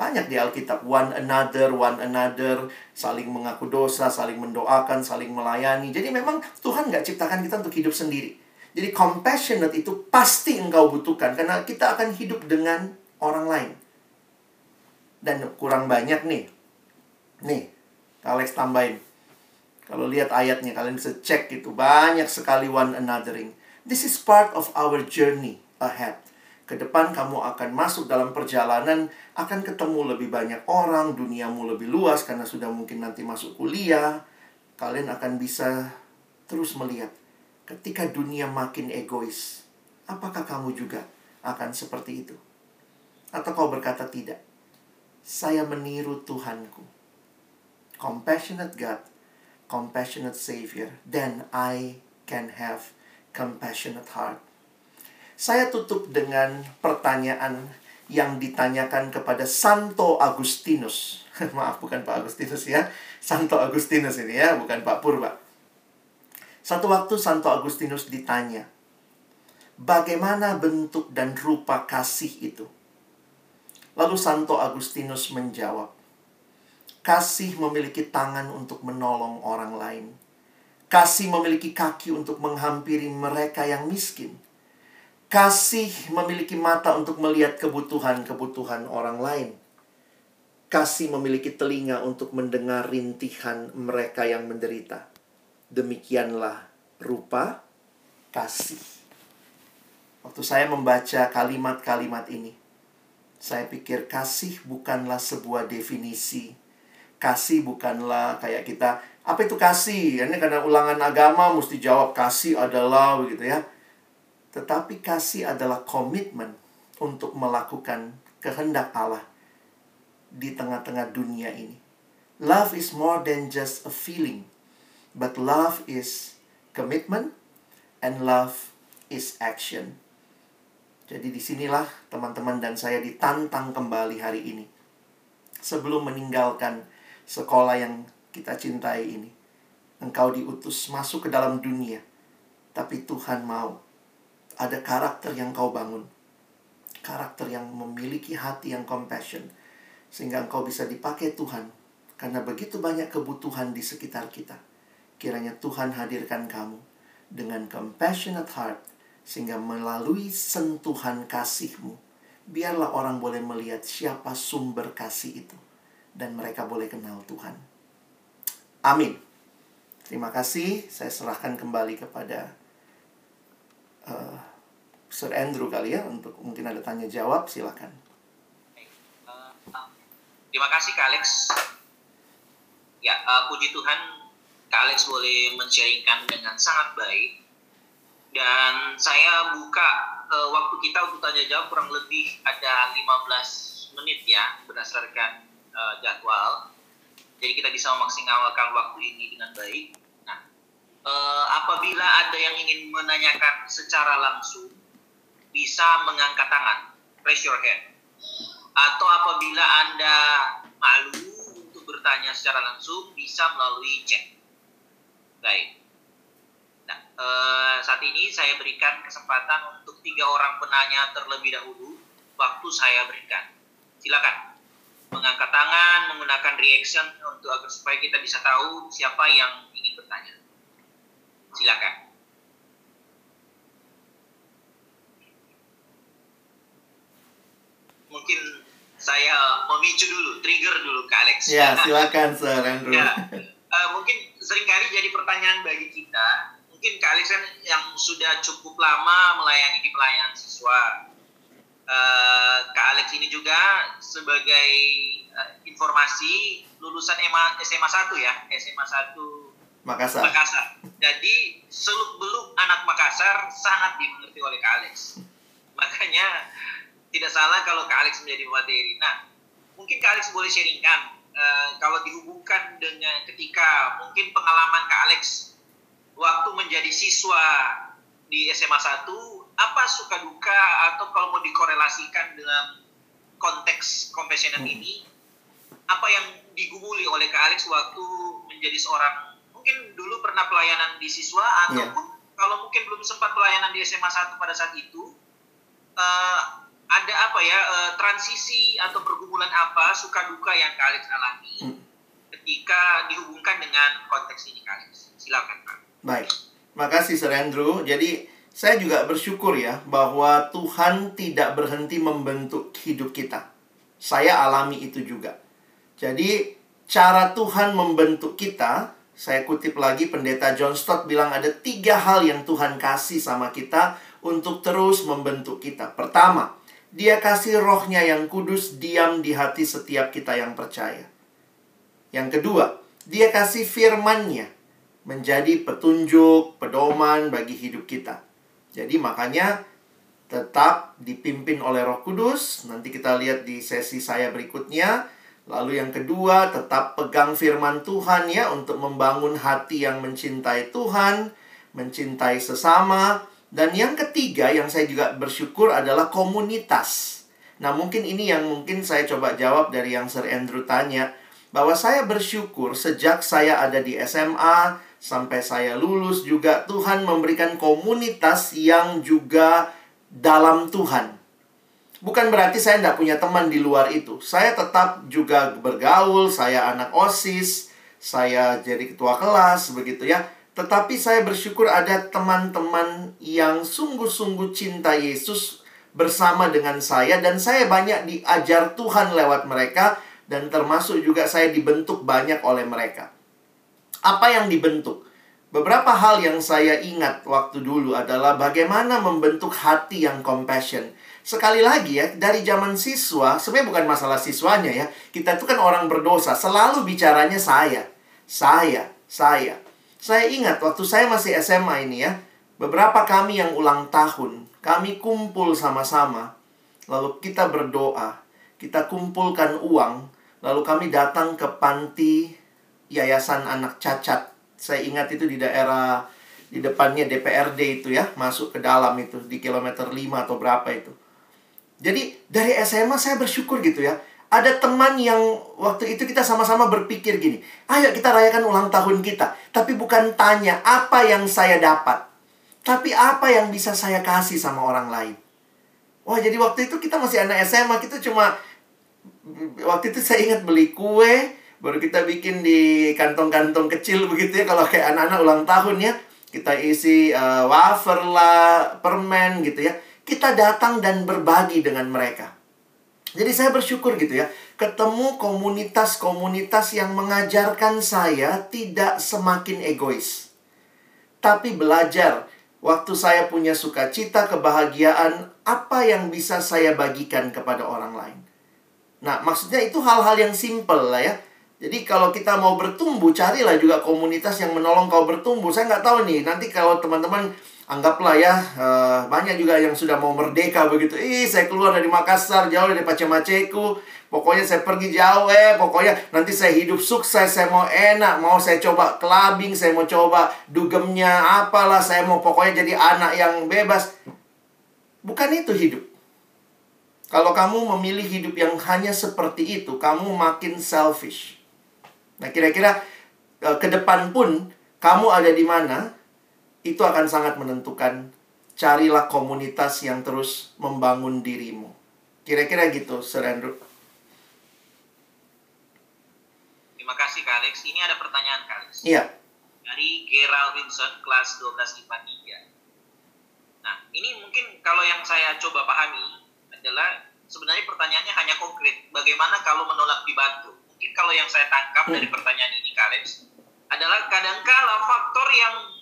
Banyak di Alkitab, one another, one another, saling mengaku dosa, saling mendoakan, saling melayani. Jadi memang Tuhan nggak ciptakan kita untuk hidup sendiri. Jadi compassionate itu pasti engkau butuhkan, karena kita akan hidup dengan orang lain. Dan kurang banyak nih. Nih, Alex tambahin. Kalau lihat ayatnya, kalian bisa cek itu. Banyak sekali one anothering. This is part of our journey ahead. Ke depan kamu akan masuk dalam perjalanan, akan ketemu lebih banyak orang, duniamu lebih luas karena sudah mungkin nanti masuk kuliah. Kalian akan bisa terus melihat ketika dunia makin egois. Apakah kamu juga akan seperti itu? Atau kau berkata tidak? Saya meniru Tuhanku. Compassionate God, compassionate Savior, then I can have compassionate heart. Saya tutup dengan pertanyaan yang ditanyakan kepada Santo Agustinus. Maaf, bukan Pak Agustinus ya. Santo Agustinus ini ya, bukan Pak Purba. Satu waktu Santo Agustinus ditanya, bagaimana bentuk dan rupa kasih itu? Lalu Santo Agustinus menjawab, kasih memiliki tangan untuk menolong orang lain. Kasih memiliki kaki untuk menghampiri mereka yang miskin Kasih memiliki mata untuk melihat kebutuhan-kebutuhan orang lain. Kasih memiliki telinga untuk mendengar rintihan mereka yang menderita. Demikianlah rupa kasih. Waktu saya membaca kalimat-kalimat ini, saya pikir kasih bukanlah sebuah definisi. Kasih bukanlah kayak kita, apa itu kasih? Ini karena ulangan agama mesti jawab kasih adalah begitu ya tetapi kasih adalah komitmen untuk melakukan kehendak Allah di tengah-tengah dunia ini. Love is more than just a feeling, but love is commitment and love is action. Jadi di sinilah teman-teman dan saya ditantang kembali hari ini. Sebelum meninggalkan sekolah yang kita cintai ini. Engkau diutus masuk ke dalam dunia. Tapi Tuhan mau ada karakter yang kau bangun. Karakter yang memiliki hati yang compassion. Sehingga engkau bisa dipakai Tuhan. Karena begitu banyak kebutuhan di sekitar kita. Kiranya Tuhan hadirkan kamu dengan compassionate heart. Sehingga melalui sentuhan kasihmu. Biarlah orang boleh melihat siapa sumber kasih itu. Dan mereka boleh kenal Tuhan. Amin. Terima kasih. Saya serahkan kembali kepada uh, Sir Andrew kali ya untuk mungkin ada tanya jawab silakan. terima kasih Kak Alex. Ya, uh, puji Tuhan Kak Alex boleh men-sharingkan dengan sangat baik. Dan saya buka uh, waktu kita untuk tanya jawab kurang lebih ada 15 menit ya berdasarkan uh, jadwal. Jadi kita bisa memaksimalkan waktu ini dengan baik. Nah, uh, apabila ada yang ingin menanyakan secara langsung bisa mengangkat tangan, raise your hand. Atau apabila Anda malu untuk bertanya secara langsung, bisa melalui chat. Baik. Nah, eh, saat ini saya berikan kesempatan untuk tiga orang penanya terlebih dahulu. Waktu saya berikan. Silakan mengangkat tangan, menggunakan reaction untuk agar supaya kita bisa tahu siapa yang ingin bertanya. Silakan. Mungkin saya memicu dulu, trigger dulu ke Alex. Ya, silakan Sir Andrew. Ya, uh, mungkin sering kali jadi pertanyaan bagi kita. Mungkin Kak Alex kan yang sudah cukup lama melayani di pelayanan siswa. Uh, Kak Alex ini juga sebagai uh, informasi lulusan SMA 1 ya, SMA 1 Makassar. Makassar. Jadi seluk beluk anak Makassar sangat dimengerti oleh Kak Alex. Makanya tidak salah kalau Kak Alex menjadi materi. Nah, mungkin Kak Alex boleh sharingkan uh, kalau dihubungkan dengan ketika mungkin pengalaman Kak Alex waktu menjadi siswa di SMA 1, apa suka duka atau kalau mau dikorelasikan dengan konteks compassionate hmm. ini, apa yang digumuli oleh Kak Alex waktu menjadi seorang mungkin dulu pernah pelayanan di siswa iya. ataupun yeah. kalau mungkin belum sempat pelayanan di SMA 1 pada saat itu uh, ada apa ya uh, transisi atau pergumulan apa suka duka yang Kak alami hmm. ketika dihubungkan dengan konteks ini Kak Silakan Pak. Baik. Makasih Sir Andrew. Jadi saya juga bersyukur ya bahwa Tuhan tidak berhenti membentuk hidup kita. Saya alami itu juga. Jadi cara Tuhan membentuk kita, saya kutip lagi pendeta John Stott bilang ada tiga hal yang Tuhan kasih sama kita untuk terus membentuk kita. Pertama, dia kasih rohnya yang kudus diam di hati setiap kita yang percaya. Yang kedua, dia kasih firmannya menjadi petunjuk, pedoman bagi hidup kita. Jadi makanya tetap dipimpin oleh roh kudus. Nanti kita lihat di sesi saya berikutnya. Lalu yang kedua, tetap pegang firman Tuhan ya untuk membangun hati yang mencintai Tuhan, mencintai sesama, dan yang ketiga yang saya juga bersyukur adalah komunitas. Nah, mungkin ini yang mungkin saya coba jawab dari yang Sir Andrew tanya. Bahwa saya bersyukur sejak saya ada di SMA sampai saya lulus juga Tuhan memberikan komunitas yang juga dalam Tuhan. Bukan berarti saya tidak punya teman di luar itu. Saya tetap juga bergaul, saya anak OSIS, saya jadi ketua kelas, begitu ya tetapi saya bersyukur ada teman-teman yang sungguh-sungguh cinta Yesus bersama dengan saya dan saya banyak diajar Tuhan lewat mereka dan termasuk juga saya dibentuk banyak oleh mereka. Apa yang dibentuk? Beberapa hal yang saya ingat waktu dulu adalah bagaimana membentuk hati yang compassion. Sekali lagi ya, dari zaman siswa, sebenarnya bukan masalah siswanya ya. Kita itu kan orang berdosa, selalu bicaranya saya. Saya, saya. Saya ingat waktu saya masih SMA ini ya, beberapa kami yang ulang tahun, kami kumpul sama-sama, lalu kita berdoa, kita kumpulkan uang, lalu kami datang ke panti Yayasan Anak Cacat. Saya ingat itu di daerah di depannya DPRD itu ya, masuk ke dalam itu di kilometer 5 atau berapa itu. Jadi dari SMA saya bersyukur gitu ya ada teman yang waktu itu kita sama-sama berpikir gini, ayo kita rayakan ulang tahun kita. Tapi bukan tanya apa yang saya dapat. Tapi apa yang bisa saya kasih sama orang lain. Wah jadi waktu itu kita masih anak SMA, kita cuma waktu itu saya ingat beli kue, baru kita bikin di kantong-kantong kecil begitu ya kalau kayak anak-anak ulang tahun ya. Kita isi uh, wafer lah, permen gitu ya. Kita datang dan berbagi dengan mereka. Jadi saya bersyukur gitu ya, ketemu komunitas-komunitas yang mengajarkan saya tidak semakin egois. Tapi belajar, waktu saya punya sukacita, kebahagiaan, apa yang bisa saya bagikan kepada orang lain. Nah, maksudnya itu hal-hal yang simple lah ya. Jadi kalau kita mau bertumbuh, carilah juga komunitas yang menolong kau bertumbuh. Saya nggak tahu nih, nanti kalau teman-teman anggaplah ya uh, banyak juga yang sudah mau merdeka begitu. Ih, saya keluar dari Makassar jauh dari Pacemaceku. Pokoknya saya pergi jauh eh, pokoknya nanti saya hidup sukses, saya mau enak, mau saya coba clubbing, saya mau coba dugemnya apalah, saya mau pokoknya jadi anak yang bebas. Bukan itu hidup. Kalau kamu memilih hidup yang hanya seperti itu, kamu makin selfish. Nah, kira-kira uh, ke depan pun kamu ada di mana? Itu akan sangat menentukan carilah komunitas yang terus membangun dirimu. Kira-kira gitu, Sir Andrew. Terima kasih, Kak Alex. Ini ada pertanyaan, Kak Alex. Iya. Dari Gerald Wilson, kelas 12 IPA 3. Nah, ini mungkin kalau yang saya coba pahami adalah sebenarnya pertanyaannya hanya konkret. Bagaimana kalau menolak dibantu? Mungkin kalau yang saya tangkap dari pertanyaan ini, Kalex, adalah kadangkala faktor yang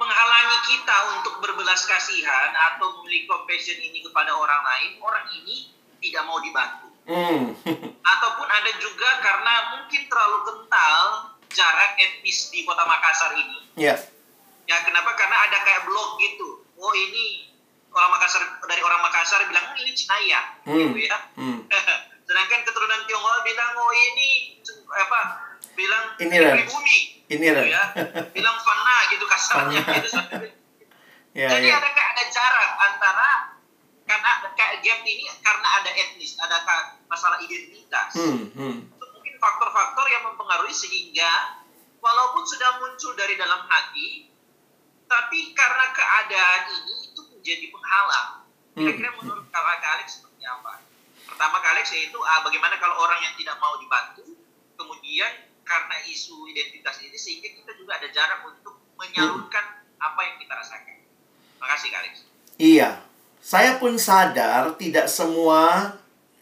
menghalangi kita untuk berbelas kasihan atau memiliki compassion ini kepada orang lain, orang ini tidak mau dibantu. Hmm. Ataupun ada juga karena mungkin terlalu kental jarak etnis di kota Makassar ini. Ya. Ya kenapa? Karena ada kayak blog gitu. Oh ini orang Makassar dari orang Makassar bilang oh, ini Cina ya, Hmm. gitu ya. Hmm. Sedangkan keturunan Tionghoa bilang oh ini apa? Bilang Ini pribumi. Ini gitu ya. Bilang fana gitu kasarnya. Fana. gitu. Ya, Jadi ya. ada kayak ada jarak antara karena kayak gap ini karena ada etnis, ada masalah identitas. Hmm. Hmm. Itu mungkin faktor-faktor yang mempengaruhi sehingga walaupun sudah muncul dari dalam hati, tapi karena keadaan ini itu menjadi penghalang. Kira-kira menurut Kak Alex seperti apa? Pertama Alex yaitu ah, bagaimana kalau orang yang tidak mau dibantu, kemudian karena isu identitas ini sehingga kita juga ada jarak untuk menyalurkan apa yang kita rasakan. Makasih Kak Alex. Iya. Saya pun sadar tidak semua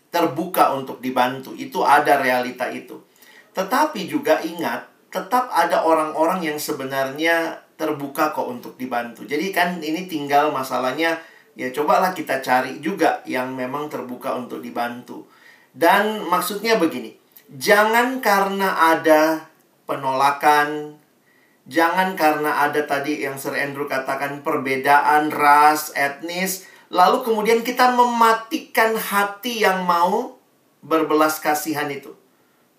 terbuka untuk dibantu. Itu ada realita itu. Tetapi juga ingat, tetap ada orang-orang yang sebenarnya terbuka kok untuk dibantu. Jadi kan ini tinggal masalahnya ya cobalah kita cari juga yang memang terbuka untuk dibantu. Dan maksudnya begini, jangan karena ada penolakan, Jangan karena ada tadi yang Sir Andrew katakan perbedaan ras, etnis, lalu kemudian kita mematikan hati yang mau berbelas kasihan itu.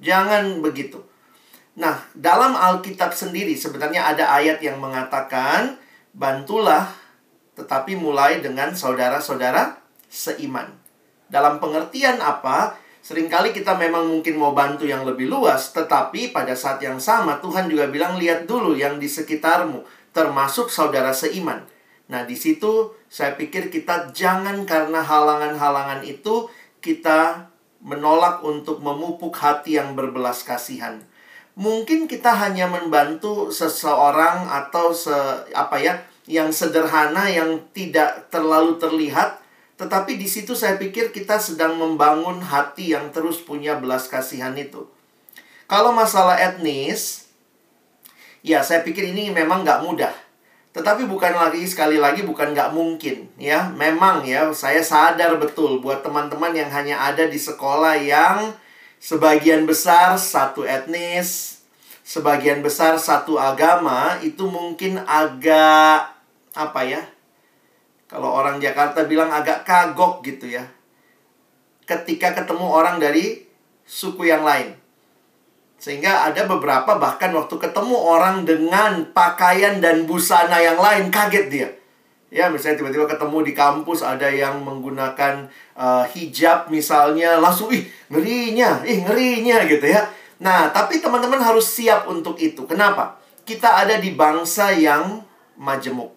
Jangan begitu. Nah, dalam Alkitab sendiri sebenarnya ada ayat yang mengatakan, "Bantulah tetapi mulai dengan saudara-saudara seiman." Dalam pengertian apa? Seringkali kita memang mungkin mau bantu yang lebih luas, tetapi pada saat yang sama Tuhan juga bilang lihat dulu yang di sekitarmu, termasuk saudara seiman. Nah, di situ saya pikir kita jangan karena halangan-halangan itu kita menolak untuk memupuk hati yang berbelas kasihan. Mungkin kita hanya membantu seseorang atau se apa ya, yang sederhana yang tidak terlalu terlihat tetapi di situ saya pikir kita sedang membangun hati yang terus punya belas kasihan itu. Kalau masalah etnis, ya saya pikir ini memang nggak mudah. Tetapi bukan lagi sekali lagi bukan nggak mungkin ya. Memang ya saya sadar betul buat teman-teman yang hanya ada di sekolah yang sebagian besar satu etnis, sebagian besar satu agama itu mungkin agak apa ya? Kalau orang Jakarta bilang agak kagok gitu ya. Ketika ketemu orang dari suku yang lain. Sehingga ada beberapa bahkan waktu ketemu orang dengan pakaian dan busana yang lain kaget dia. Ya, misalnya tiba-tiba ketemu di kampus ada yang menggunakan uh, hijab misalnya, langsung ih ngerinya, ih ngerinya gitu ya. Nah, tapi teman-teman harus siap untuk itu. Kenapa? Kita ada di bangsa yang majemuk.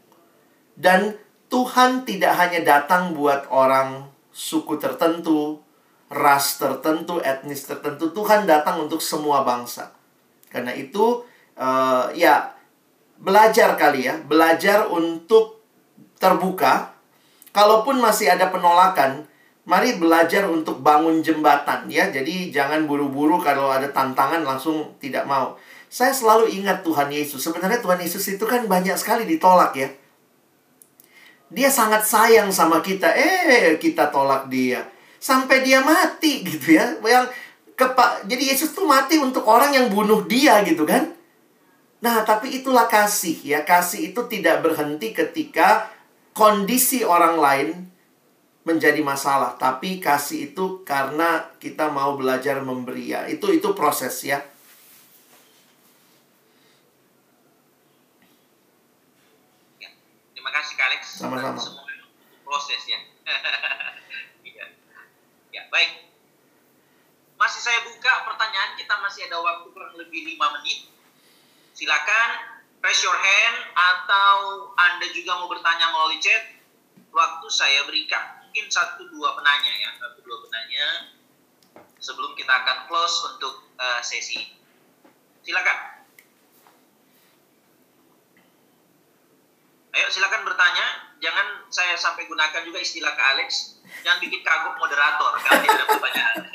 Dan Tuhan tidak hanya datang buat orang suku tertentu, ras tertentu, etnis tertentu. Tuhan datang untuk semua bangsa. Karena itu, uh, ya, belajar kali ya. Belajar untuk terbuka. Kalaupun masih ada penolakan, mari belajar untuk bangun jembatan ya. Jadi jangan buru-buru kalau ada tantangan langsung tidak mau. Saya selalu ingat Tuhan Yesus. Sebenarnya Tuhan Yesus itu kan banyak sekali ditolak ya. Dia sangat sayang sama kita. Eh, kita tolak dia. Sampai dia mati gitu ya. Yang kepa Jadi Yesus tuh mati untuk orang yang bunuh dia gitu kan. Nah, tapi itulah kasih ya. Kasih itu tidak berhenti ketika kondisi orang lain menjadi masalah. Tapi kasih itu karena kita mau belajar memberi ya. Itu itu proses ya. Terima kasih Kak Alex. Sama-sama. Semua proses ya. Iya. ya, baik. Masih saya buka pertanyaan, kita masih ada waktu kurang lebih 5 menit. Silakan raise your hand atau Anda juga mau bertanya melalui chat. Waktu saya berikan. Mungkin satu dua penanya ya, satu dua penanya sebelum kita akan close untuk eh, sesi. Silakan. Ayo silakan bertanya jangan saya sampai gunakan juga istilah ke Alex, jangan bikin kagok moderator kalau tidak ada pertanyaan.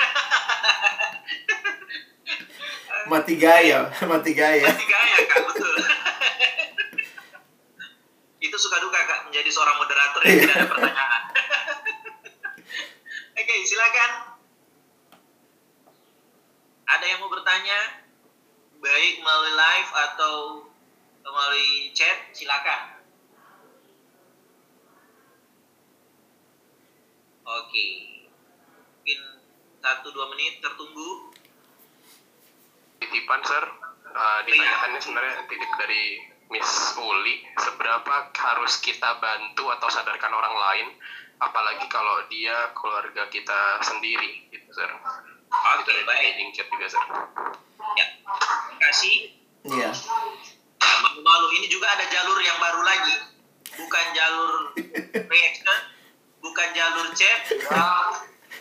mati gaya, mati gaya. Mati gaya kak, betul. Itu suka duka kak menjadi seorang moderator yang tidak ada pertanyaan. Oke, silakan. Ada yang mau bertanya? Baik melalui live atau melalui chat, silakan. Oke, mungkin satu dua menit tertunggu. Titipan, Sir. Uh, ditanyakannya sebenarnya titik dari Miss Uli, seberapa harus kita bantu atau sadarkan orang lain, apalagi kalau dia keluarga kita sendiri, gitu, Sir. Oke, Itu ada baik. chat juga, Sir. Ya, terima kasih. Iya. Ya, malu-malu ini juga ada jalur yang baru lagi. Bukan jalur reaction, bukan jalur chat,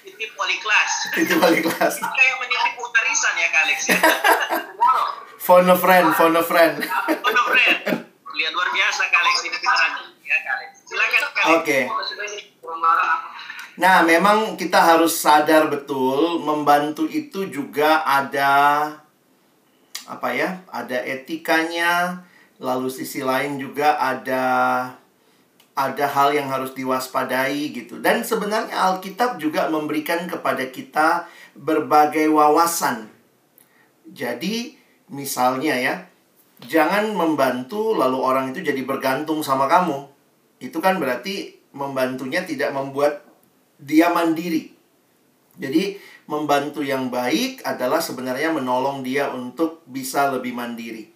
titip wali kelas. Itu balik kelas. Kayak menitip utarisan ya Kak Alex ya. Phone a friend, phone a friend. Ono friend. Lihat luar biasa Kak Alex ini ya Kak Alex. Silakan Kak Alex. Oke. Nah, memang kita harus sadar betul membantu itu juga ada apa ya? Ada etikanya, lalu sisi lain juga ada ada hal yang harus diwaspadai gitu. Dan sebenarnya Alkitab juga memberikan kepada kita berbagai wawasan. Jadi, misalnya ya, jangan membantu lalu orang itu jadi bergantung sama kamu. Itu kan berarti membantunya tidak membuat dia mandiri. Jadi, membantu yang baik adalah sebenarnya menolong dia untuk bisa lebih mandiri.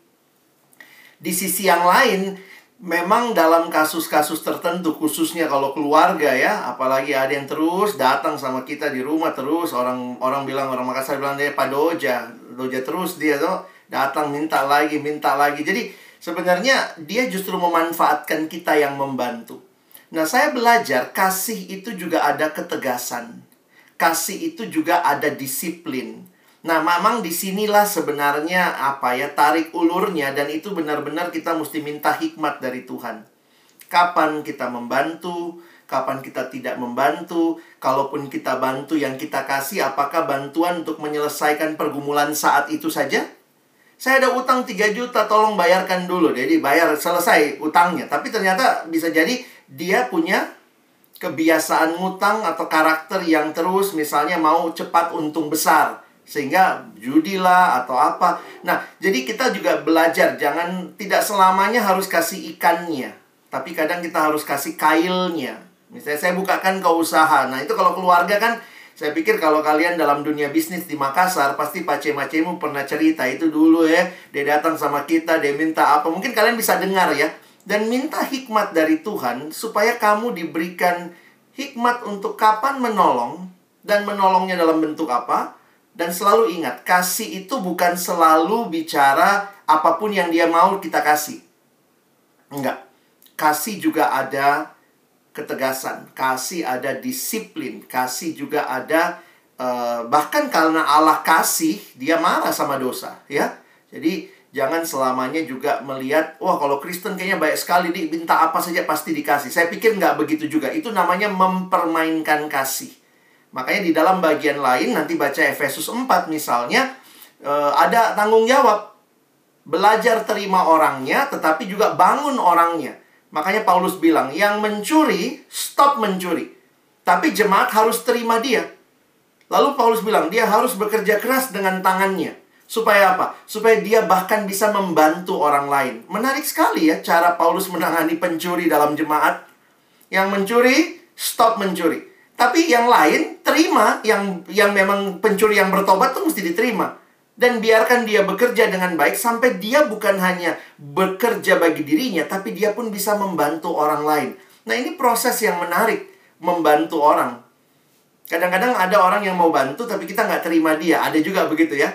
Di sisi yang lain, memang dalam kasus-kasus tertentu, khususnya kalau keluarga ya, apalagi ada yang terus datang sama kita di rumah terus orang orang bilang orang Makassar bilang dia Pak Doja, Doja terus dia tuh datang minta lagi, minta lagi. Jadi sebenarnya dia justru memanfaatkan kita yang membantu. Nah, saya belajar kasih itu juga ada ketegasan. Kasih itu juga ada disiplin. Nah, memang di sinilah sebenarnya apa ya tarik ulurnya dan itu benar-benar kita mesti minta hikmat dari Tuhan. Kapan kita membantu, kapan kita tidak membantu, kalaupun kita bantu yang kita kasih, apakah bantuan untuk menyelesaikan pergumulan saat itu saja? Saya ada utang 3 juta, tolong bayarkan dulu. Jadi bayar selesai utangnya. Tapi ternyata bisa jadi dia punya kebiasaan ngutang atau karakter yang terus misalnya mau cepat untung besar sehingga judi lah atau apa. Nah, jadi kita juga belajar jangan tidak selamanya harus kasih ikannya, tapi kadang kita harus kasih kailnya. Misalnya saya bukakan ke usaha. Nah, itu kalau keluarga kan saya pikir kalau kalian dalam dunia bisnis di Makassar pasti pace-macemu pernah cerita itu dulu ya. Dia datang sama kita, dia minta apa. Mungkin kalian bisa dengar ya. Dan minta hikmat dari Tuhan supaya kamu diberikan hikmat untuk kapan menolong dan menolongnya dalam bentuk apa. Dan selalu ingat, kasih itu bukan selalu bicara apa pun yang dia mau kita kasih. Enggak. Kasih juga ada ketegasan, kasih ada disiplin, kasih juga ada eh, bahkan karena Allah kasih, dia marah sama dosa, ya. Jadi jangan selamanya juga melihat, wah kalau Kristen kayaknya baik sekali, di minta apa saja pasti dikasih. Saya pikir nggak begitu juga. Itu namanya mempermainkan kasih. Makanya di dalam bagian lain nanti baca Efesus 4 misalnya eh, ada tanggung jawab belajar terima orangnya tetapi juga bangun orangnya. Makanya Paulus bilang yang mencuri stop mencuri. Tapi jemaat harus terima dia. Lalu Paulus bilang dia harus bekerja keras dengan tangannya. Supaya apa? Supaya dia bahkan bisa membantu orang lain. Menarik sekali ya cara Paulus menangani pencuri dalam jemaat. Yang mencuri, stop mencuri. Tapi yang lain terima yang yang memang pencuri yang bertobat tuh mesti diterima. Dan biarkan dia bekerja dengan baik sampai dia bukan hanya bekerja bagi dirinya, tapi dia pun bisa membantu orang lain. Nah ini proses yang menarik, membantu orang. Kadang-kadang ada orang yang mau bantu tapi kita nggak terima dia. Ada juga begitu ya.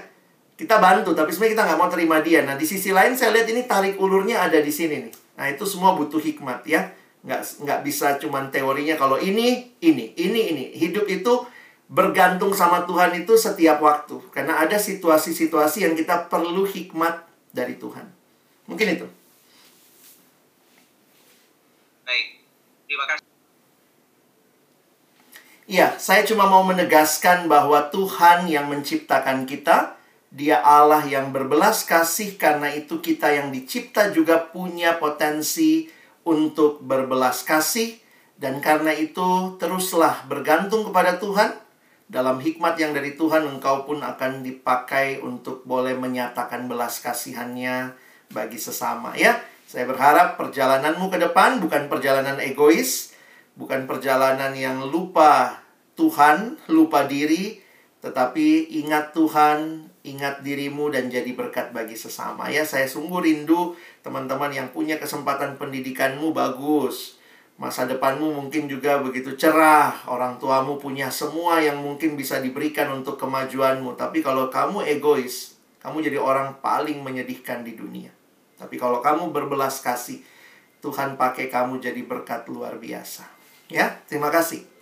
Kita bantu tapi sebenarnya kita nggak mau terima dia. Nah di sisi lain saya lihat ini tarik ulurnya ada di sini nih. Nah itu semua butuh hikmat ya. Nggak, nggak bisa cuman teorinya kalau ini, ini, ini, ini. Hidup itu bergantung sama Tuhan itu setiap waktu. Karena ada situasi-situasi yang kita perlu hikmat dari Tuhan. Mungkin itu. Baik. Terima kasih. Iya, saya cuma mau menegaskan bahwa Tuhan yang menciptakan kita, Dia Allah yang berbelas kasih, karena itu kita yang dicipta juga punya potensi untuk berbelas kasih, dan karena itu teruslah bergantung kepada Tuhan. Dalam hikmat yang dari Tuhan, engkau pun akan dipakai untuk boleh menyatakan belas kasihannya bagi sesama. Ya, saya berharap perjalananmu ke depan bukan perjalanan egois, bukan perjalanan yang lupa Tuhan, lupa diri, tetapi ingat Tuhan, ingat dirimu dan jadi berkat bagi sesama. Ya, saya sungguh rindu teman-teman yang punya kesempatan pendidikanmu bagus. Masa depanmu mungkin juga begitu cerah. Orang tuamu punya semua yang mungkin bisa diberikan untuk kemajuanmu. Tapi kalau kamu egois, kamu jadi orang paling menyedihkan di dunia. Tapi kalau kamu berbelas kasih, Tuhan pakai kamu jadi berkat luar biasa. Ya, terima kasih.